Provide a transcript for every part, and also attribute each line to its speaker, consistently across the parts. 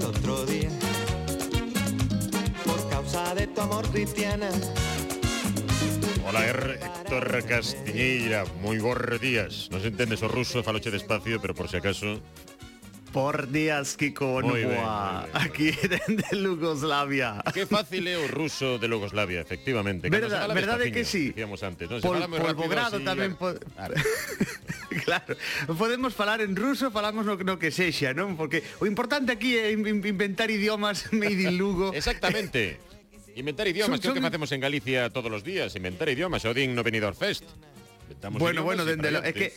Speaker 1: el otro.
Speaker 2: Hola, Héctor Castiñeira, moi bons días. Non se entende o ruso, faloche despacio, pero por si acaso
Speaker 3: por días Kiko
Speaker 2: muy
Speaker 3: aquí desde Lugoslavia.
Speaker 2: Qué fácil es ruso de Lugoslavia, efectivamente.
Speaker 3: ¿Verdad, ¿verdad
Speaker 2: es
Speaker 3: que sí?
Speaker 2: Antes, ¿no?
Speaker 3: También.
Speaker 2: Claro.
Speaker 3: Podemos falar en ruso, falamos no, no que sexa, non? Porque o importante aquí é inventar idiomas made in Lugo.
Speaker 2: Exactamente. Inventar idiomas,
Speaker 3: son,
Speaker 2: creo son... que hacemos en Galicia todos los días, inventar idiomas, Odín no venidor fest. Inventamos
Speaker 3: bueno, bueno, es que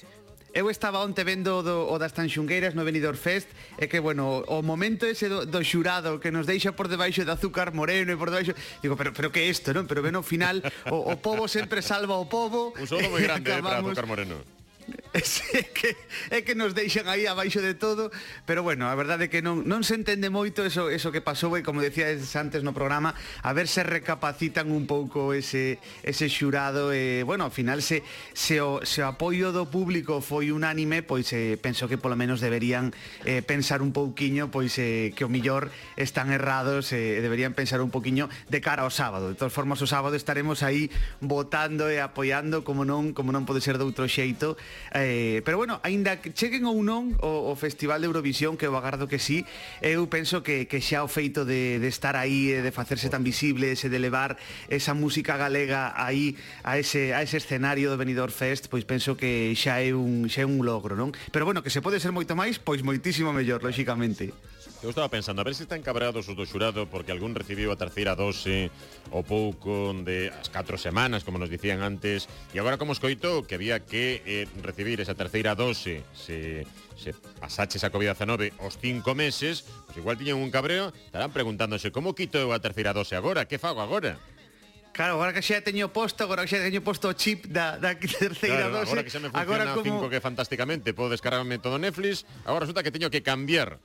Speaker 3: Eu estaba onte vendo do, o das Tanxungueiras no Benidorm Fest E que, bueno, o momento ese do, do xurado Que nos deixa por debaixo de azúcar moreno e por debaixo Digo, pero, pero que é isto, non? Pero ven ao final o, o povo sempre salva o povo
Speaker 2: Un solo moi grande eh, para azúcar moreno
Speaker 3: pois é que, é que nos deixan aí abaixo de todo, pero bueno, a verdade é que non, non se entende moito eso, eso que pasou e como decíades antes no programa, a ver se recapacitan un pouco ese, ese xurado e, bueno, ao final se, se, o, se o apoio do público foi unánime, pois eh, penso que polo menos deberían eh, pensar un pouquiño pois eh, que o millor están errados e eh, deberían pensar un pouquiño de cara ao sábado. De todas formas, o sábado estaremos aí votando e apoiando como non como non pode ser de outro xeito eh, Eh, pero bueno, aínda que cheguen ou non o, o Festival de Eurovisión, que eu agardo que sí, eu penso que, que xa o feito de, de estar aí, de facerse tan visible, ese de levar esa música galega aí a ese, a ese escenario do Benidorm Fest, pois penso que xa é un, xa é un logro, non? Pero bueno, que se pode ser moito máis, pois moitísimo mellor, lóxicamente.
Speaker 2: Eu estaba pensando, a ver se están cabrados os do xurado porque algún recibiu a terceira dose o pouco de as 4 semanas, como nos dicían antes, e agora como escoito que había que eh, recibir esa terceira dose se, se pasaches a COVID-19 os 5 meses, pues igual tiñan un cabreo, estarán preguntándose como quito eu a terceira dose agora, que fago agora?
Speaker 3: Claro, agora que xa teño posto, agora que xa teño posto o chip da, da terceira
Speaker 2: claro,
Speaker 3: dose.
Speaker 2: Agora que xa me funciona
Speaker 3: agora como...
Speaker 2: 5 que fantásticamente, podo descargarme todo Netflix, agora resulta que teño que cambiar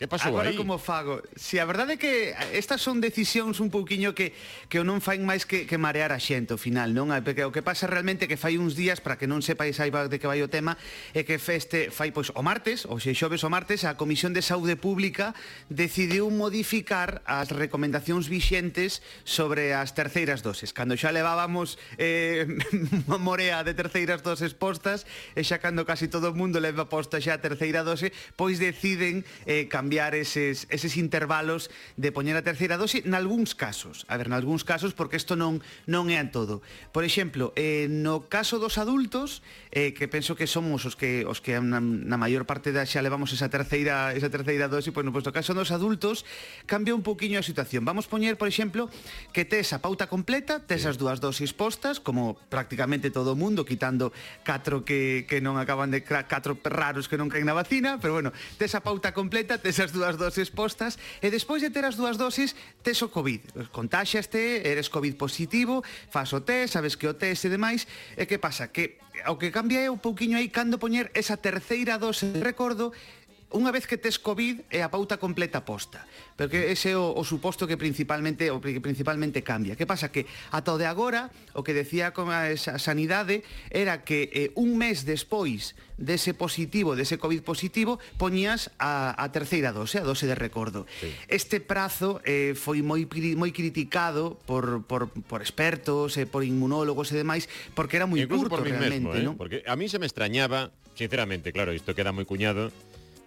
Speaker 2: Que pasou
Speaker 3: Agora
Speaker 2: aí?
Speaker 3: como fago? Si, a verdade é que estas son decisións un pouquiño que, que non fain máis que, que marear a xente ao final, non? Eh, porque o que pasa realmente que fai uns días, para que non sepais aí de que vai o tema, é que feste fai pois o martes, ou se xoves o martes, a Comisión de Saúde Pública decidiu modificar as recomendacións vixentes sobre as terceiras doses. Cando xa levábamos eh, morea de terceiras doses postas, e xa cando casi todo o mundo leva posta xa a terceira dose, pois deciden eh, cambiar cambiar eses, eses intervalos de poñer a terceira dose nalgúns casos. A ver, nalgúns casos, porque isto non, non é en todo. Por exemplo, eh, no caso dos adultos, eh, que penso que somos os que, os que na, na maior parte da xa levamos esa terceira, esa terceira dose, pois no posto caso dos adultos, cambia un poquinho a situación. Vamos poñer, por exemplo, que tes a pauta completa, tes as dúas dosis postas, como prácticamente todo o mundo, quitando catro que, que non acaban de catro raros que non caen na vacina, pero bueno, tes a pauta completa, tes as dúas doses postas e despois de ter as dúas doses tes o Covid. Contaxaste, eres Covid positivo, fas o test, sabes que o test e demais. E que pasa? Que o que cambia é un pouquiño aí cando poñer esa terceira dose, recordo, unha vez que tes COVID é a pauta completa posta. Porque ese é o, o suposto que principalmente o que principalmente cambia. Que pasa que ata o de agora, o que decía con a esa sanidade era que eh, un mes despois dese positivo, dese COVID positivo, poñías a, a terceira dose, a dose de recordo.
Speaker 2: Sí.
Speaker 3: Este prazo eh, foi moi moi criticado por, por, por expertos, eh, por inmunólogos e demais, porque era moi curto
Speaker 2: por
Speaker 3: realmente,
Speaker 2: mesmo, eh?
Speaker 3: ¿no?
Speaker 2: Porque a mí se me extrañaba, sinceramente, claro, isto queda moi cuñado,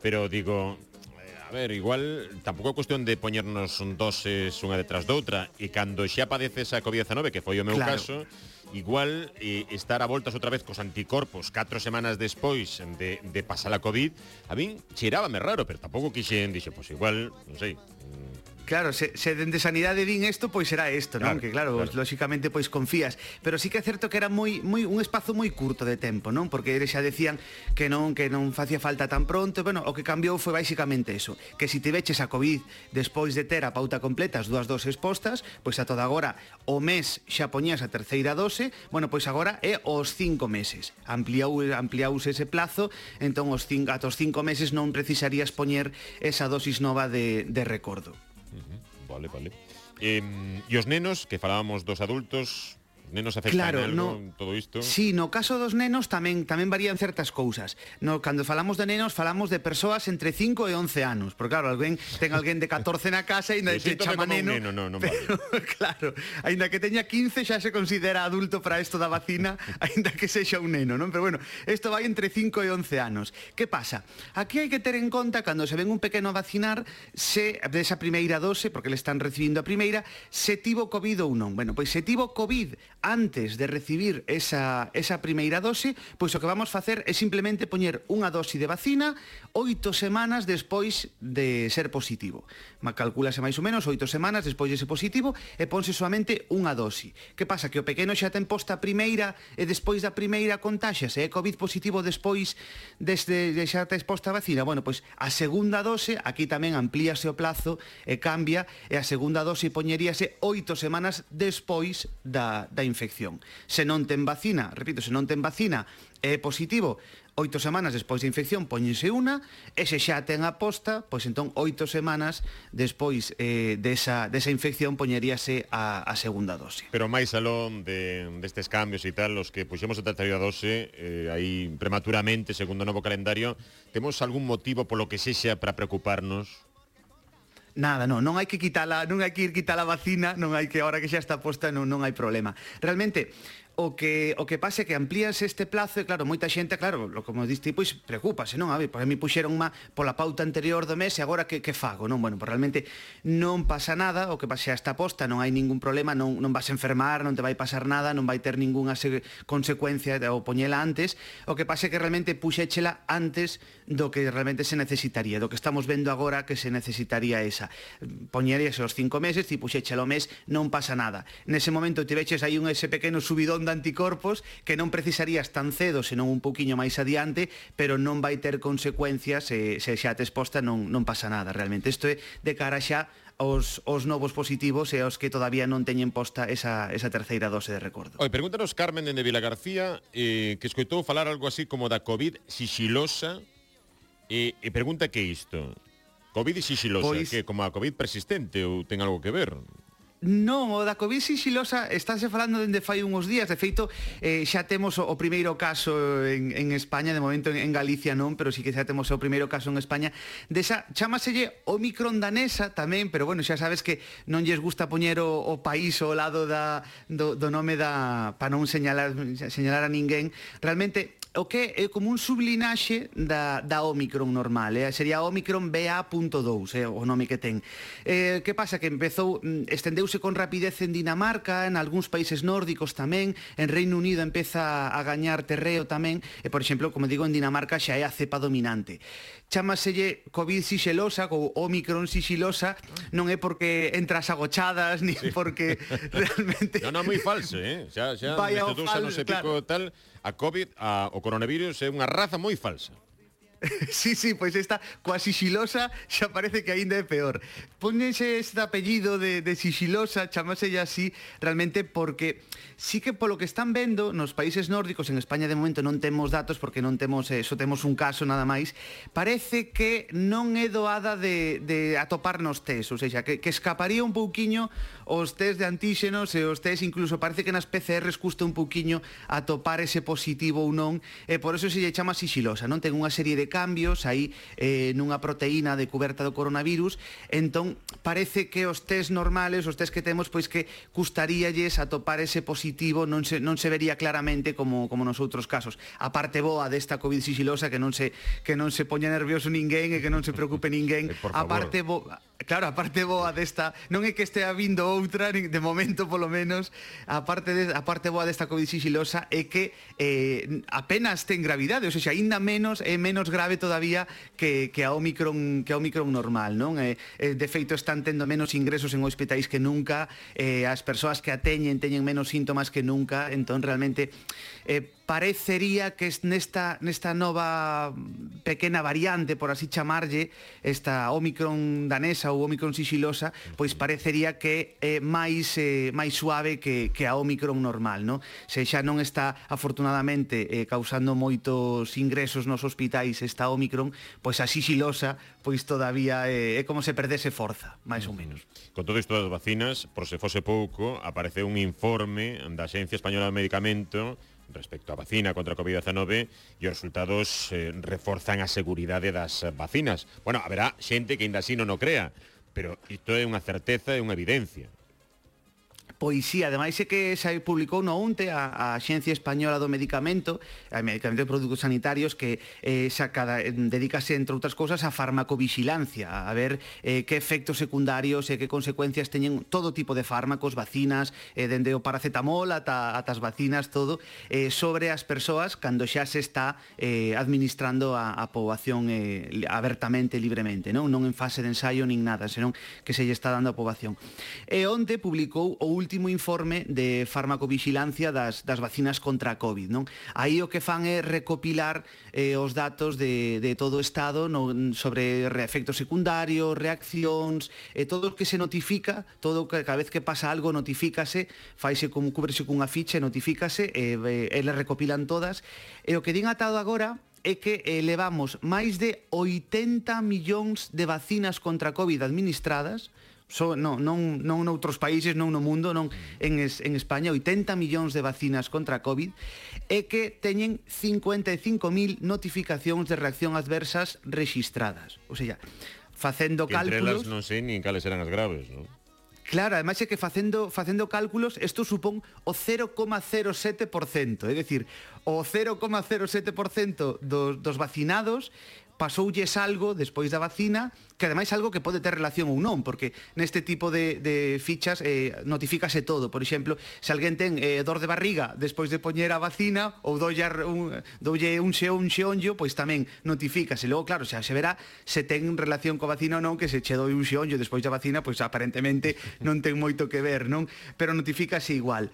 Speaker 2: pero digo, eh, a ver, igual tampouco é cuestión de poñernos doses unha detrás doutra e cando xa padeces a COVID-19, que foi o meu
Speaker 3: claro.
Speaker 2: caso, igual eh, estar a voltas outra vez cos anticorpos catro semanas despois de, de pasar a COVID, a min cheirábame raro, pero tampouco quixen, dixe, pois pues igual, non sei, mm,
Speaker 3: Claro, se, se dende sanidade din isto, pois será isto,
Speaker 2: claro, non?
Speaker 3: Que claro,
Speaker 2: claro.
Speaker 3: lóxicamente pois confías, pero sí que é certo que era moi moi un espazo moi curto de tempo, non? Porque eles xa decían que non que non facía falta tan pronto, bueno, o que cambiou foi basicamente eso, que se te veches a Covid despois de ter a pauta completa as dúas doses postas, pois a toda agora o mes xa poñías a terceira dose, bueno, pois agora é os cinco meses. Ampliou ampliouse ese plazo, entón os cinco, atos cinco meses non precisarías poñer esa dosis nova de, de recordo.
Speaker 2: Vale, vale. Eh, e os nenos, que falábamos dos adultos, nenos afectan
Speaker 3: claro,
Speaker 2: algo
Speaker 3: no,
Speaker 2: en todo isto?
Speaker 3: Sí, no caso dos nenos tamén tamén varían certas cousas. No, cando falamos de nenos, falamos de persoas entre 5 e 11 anos, porque claro, alguén ten alguén de 14 na casa e ainda
Speaker 2: que
Speaker 3: chama neno.
Speaker 2: neno no, no
Speaker 3: pero, vale. claro, aínda que teña 15 xa se considera adulto para isto da vacina, aínda que sexa un neno, non? Pero bueno, isto vai entre 5 e 11 anos. Que pasa? Aquí hai que ter en conta cando se ven un pequeno a vacinar se desa primeira dose, porque le están recibindo a primeira, se tivo COVID ou non. Bueno, pois se tivo COVID antes de recibir esa, esa primeira dose, pois o que vamos facer é simplemente poñer unha dose de vacina oito semanas despois de ser positivo. Ma calculase máis ou menos oito semanas despois de ser positivo e ponse solamente unha dose. Que pasa? Que o pequeno xa ten posta a primeira e despois da primeira contaxia se é COVID positivo despois desde de xa tes posta a vacina. Bueno, pois a segunda dose, aquí tamén amplíase o plazo e cambia, e a segunda dose poñeríase oito semanas despois da, da infección. Se non ten vacina, repito, se non ten vacina, é positivo, oito semanas despois da infección poñense unha, e se xa ten a posta, pois entón oito semanas despois eh, desa, desa infección poñeríase a, a segunda dose.
Speaker 2: Pero máis alón de, destes cambios e tal, os que puxemos a terceira dose, eh, aí prematuramente, segundo o novo calendario, temos algún motivo polo que sexa para preocuparnos?
Speaker 3: Nada, non, non hai que quitala, non hai que ir quitar a vacina, non hai que ahora que xa está posta, non non hai problema. Realmente O que, o que pasa é que amplías este plazo e claro, moita xente, claro, lo, como diste, pois preocúpase, non? A ver, porque me puxeron má pola pauta anterior do mes e agora que, que fago, non? Bueno, pois realmente non pasa nada, o que pase hasta posta, non hai ningún problema, non, non vas a enfermar, non te vai pasar nada, non vai ter ningunha consecuencia de o poñela antes, o que pase que realmente puxéchela antes do que realmente se necesitaría, do que estamos vendo agora que se necesitaría esa. Poñerías os cinco meses, ti puxéchela o mes, non pasa nada. Nese momento tiveches aí un ese pequeno subidón de anticorpos que non precisarías tan cedo, senón un pouquiño máis adiante, pero non vai ter consecuencias se, se xa te exposta non, non pasa nada realmente. Isto é de cara xa os, os novos positivos e aos que todavía non teñen posta esa, esa terceira dose de recordo.
Speaker 2: Oi, pregúntanos Carmen de Vila García, eh, que escoitou falar algo así como da COVID sixilosa, e, e pregunta que isto, COVID sixilosa,
Speaker 3: pois...
Speaker 2: que como a COVID persistente ou ten algo que ver?
Speaker 3: Non, o da Covid sigilosa estáse falando dende fai uns días, de feito eh, xa temos o, o primeiro caso en, en España, de momento en, en Galicia non, pero sí que xa temos o primeiro caso en España, desa, chamaselle Omicron danesa tamén, pero bueno, xa sabes que non lles gusta poñer o, o país ao lado da, do, do nome da, para non señalar, señalar a ninguén, realmente o que é como un sublinaxe da, da Omicron normal, eh? sería Omicron BA.2, eh? o nome que ten. Eh, que pasa? Que empezou, mm, estendeuse con rapidez en Dinamarca, en algúns países nórdicos tamén, en Reino Unido empeza a gañar terreo tamén, e, por exemplo, como digo, en Dinamarca xa é a cepa dominante chamaselle COVID sixelosa ou Omicron sixilosa non é porque entras agochadas ni sí. porque realmente
Speaker 2: Non, non, moi falso, eh? Xa, xa,
Speaker 3: Vaya estes
Speaker 2: dous anos e pico claro. tal A COVID, a, o coronavirus é unha raza moi falsa.
Speaker 3: sí, sí, pois esta coa sixilosa xa parece que aínda é peor. Póñense este apellido de, de sixilosa, chamárselle así, realmente porque sí que polo que están vendo nos países nórdicos, en España de momento non temos datos porque non temos eh, eso, temos un caso nada máis, parece que non é doada de, de atopar nos test, ou seja, que, que escaparía un pouquiño os test de antíxenos e os test incluso parece que nas PCRs custa un pouquiño atopar ese positivo ou non, e por eso se lle chama sixilosa, non? Ten unha serie de cambios aí eh, nunha proteína de cuberta do coronavirus, entón parece que os test normales, os test que temos, pois que custaríalles atopar ese positivo, non se, non se vería claramente como, como nos outros casos. A parte boa desta COVID sigilosa que non se, que non se poña nervioso ninguén e que non se preocupe ninguén,
Speaker 2: eh,
Speaker 3: a parte boa Claro, a parte boa desta, non é que estea vindo outra, de momento polo menos, a parte, de, a parte boa desta COVID sigilosa é que eh, apenas ten gravidade, ou seja, ainda menos é menos grave todavía que, que a Omicron que a Omicron normal, non? Eh, eh, de feito están tendo menos ingresos en hospitais que nunca, eh, as persoas que a teñen teñen menos síntomas que nunca, entón realmente eh, parecería que nesta, nesta nova pequena variante, por así chamarlle, esta Omicron danesa ou Omicron sixilosa, pois parecería que é máis eh, máis suave que, que a Omicron normal, no? Se xa non está afortunadamente eh, causando moitos ingresos nos hospitais esta Omicron, pois a sixilosa pois todavía é, é como se perdese forza, máis ou mm. menos.
Speaker 2: Con todo isto das vacinas, por se fose pouco, apareceu un informe da Xencia Española de Medicamento respecto á vacina contra a COVID-19 e os resultados eh, reforzan a seguridade das vacinas. Bueno, haberá xente que ainda así non o crea, pero isto é unha certeza e unha evidencia.
Speaker 3: Pois poesía, ademais é que se publicou no onte a, a Xencia Española do Medicamento, a Medicamento de Produtos Sanitarios, que eh, xa cada, eh, dedícase, entre outras cousas, a farmacovigilancia, a ver eh, que efectos secundarios e eh, que consecuencias teñen todo tipo de fármacos, vacinas, eh, dende o paracetamol ata, ata as vacinas, todo, eh, sobre as persoas cando xa se está eh, administrando a, a poboación eh, abertamente, libremente, non? non en fase de ensaio nin nada, senón que se lle está dando a poboación. E onte publicou o último informe de farmacovigilancia das, das vacinas contra a COVID. Non? Aí o que fan é recopilar eh, os datos de, de todo o Estado no, sobre efectos secundarios, reaccións, e eh, todo o que se notifica, todo que cada vez que pasa algo notifícase, faise como cúbrese cunha ficha, notifícase, e eh, eles recopilan todas. E o que din atado agora é que eh, levamos máis de 80 millóns de vacinas contra a COVID administradas, so, non, non, non noutros países, non no mundo, non en, es, en España, 80 millóns de vacinas contra a COVID, e que teñen 55.000 notificacións de reacción adversas registradas. O sea, facendo
Speaker 2: que
Speaker 3: cálculos...
Speaker 2: Entre elas non sei nin cales eran as graves, non?
Speaker 3: Claro, ademais é que facendo, facendo cálculos, isto supón o 0,07%, é dicir, o 0,07% dos, dos vacinados pasoulles algo despois da vacina que ademais algo que pode ter relación ou non, porque neste tipo de, de fichas eh, notifícase todo. Por exemplo, se alguén ten eh, dor de barriga despois de poñer a vacina ou doullar un, doulle un xeo un xeonllo, pois tamén notifícase. Logo, claro, xa se verá se ten relación coa vacina ou non, que se che doi un xeonllo despois da vacina, pois aparentemente non ten moito que ver, non? Pero notifícase igual.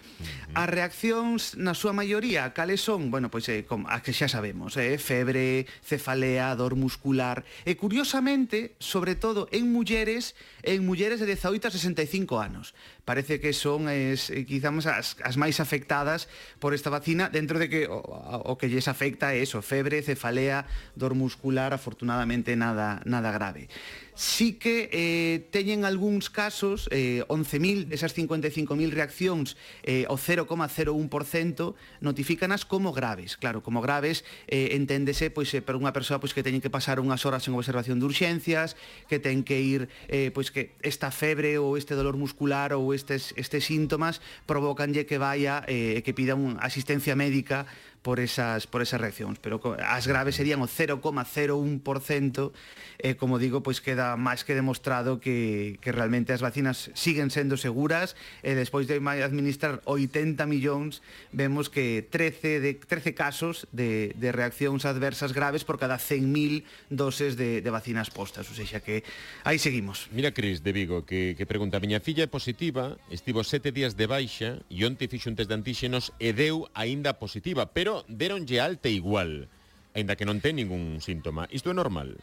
Speaker 3: As reaccións, na súa maioría, cales son? Bueno, pois eh, com, as que xa sabemos, eh, febre, cefalea, dor muscular. E curiosamente, sobre todo en mulleres en mulleres de 18 a 65 anos. Parece que son es, eh, quizás as, as máis afectadas por esta vacina dentro de que o, o que lles afecta é eso, febre, cefalea, dor muscular, afortunadamente nada nada grave. Sí que eh, teñen algúns casos, eh, 11.000 desas 55.000 reaccións, eh, o 0,01% notifícanas como graves. Claro, como graves eh, enténdese pois eh, por unha persoa pois que teñen que pasar unhas horas en observación de urxencias, que ten que ir, eh, pois que esta febre ou este dolor muscular ou estes, estes síntomas provocanlle que vaya, eh, que pida unha asistencia médica por esas, por esas reaccións, pero as graves serían o 0,01%, e eh, como digo, pois queda máis que demostrado que, que realmente as vacinas siguen sendo seguras, e despois de administrar 80 millóns, vemos que 13 de 13 casos de, de reaccións adversas graves por cada 100.000 doses de, de vacinas postas, ou seja que aí seguimos.
Speaker 2: Mira, Cris, de Vigo, que, que pregunta, miña filla é positiva, estivo sete días de baixa e onte fixo un test de antíxenos e deu aínda positiva, pero pero deronlle alta igual, aínda que non ten ningún síntoma. Isto é normal?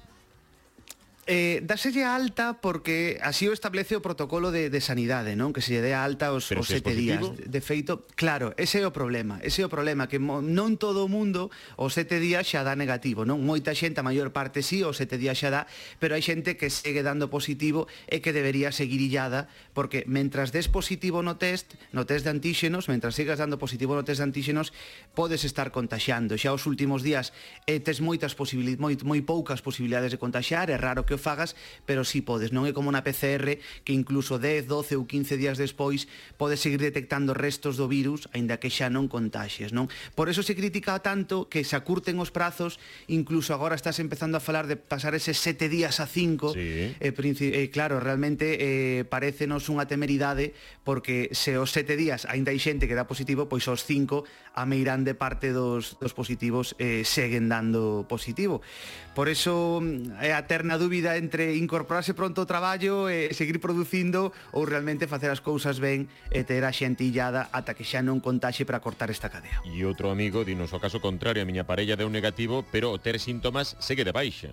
Speaker 3: eh, daselle alta porque así o establece o protocolo de, de sanidade, non? Que se lle dé alta os, os sete días. De feito, claro, ese é o problema. Ese é o problema, que non todo o mundo os sete días xa dá negativo, non? Moita xente, a maior parte sí, os sete días xa dá, pero hai xente que segue dando positivo e que debería seguir illada, porque mentras des positivo no test, no test de antíxenos, mentras sigas dando positivo no test de antíxenos, podes estar contaxiando. Xa os últimos días eh, tes moitas posibilidades, moi, moi poucas posibilidades de contaxiar, é raro que o fagas, pero si sí podes, non é como na PCR que incluso 10, 12 ou 15 días despois podes seguir detectando restos do virus, aínda que xa non contaxes, non? Por eso se critica tanto que se acurten os prazos, incluso agora estás empezando a falar de pasar ese 7 días a 5, sí. eh, eh, claro, realmente eh, parecenos unha temeridade porque se os 7 días aínda hai xente que dá positivo, pois os 5 a meirán de parte dos, dos positivos eh, seguen dando positivo. Por eso mm, é a terna dúbida dúbida entre incorporarse pronto ao traballo e seguir producindo ou realmente facer as cousas ben e ter a xente illada ata que xa non contaxe para cortar esta cadea.
Speaker 2: E outro amigo dinos o caso contrario, a miña parella deu negativo, pero o ter síntomas segue de baixa.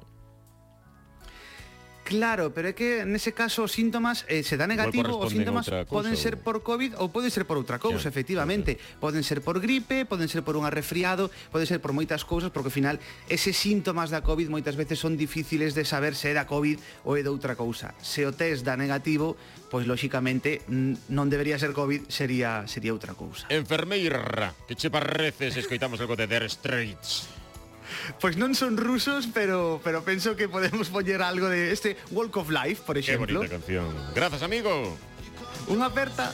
Speaker 3: Claro, pero é que nese caso os síntomas eh, se dá negativo, os síntomas
Speaker 2: cosa,
Speaker 3: poden ser por COVID ou poden ser por outra cousa,
Speaker 2: yeah,
Speaker 3: efectivamente. Yeah. Poden ser por gripe, poden ser por un resfriado, poden ser por moitas cousas, porque ao final eses síntomas da COVID moitas veces son difíciles de saber se é da COVID ou é de outra cousa. Se o test dá negativo, pois lóxicamente non debería ser COVID, sería sería outra cousa.
Speaker 2: Enfermeira, que che parece se escoitamos algo de Dire Straits?
Speaker 3: Pois non son rusos, pero pero penso que podemos poñer algo de este Walk of Life, por exemplo.
Speaker 2: Que bonita canción. Grazas, amigo.
Speaker 3: Unha aperta.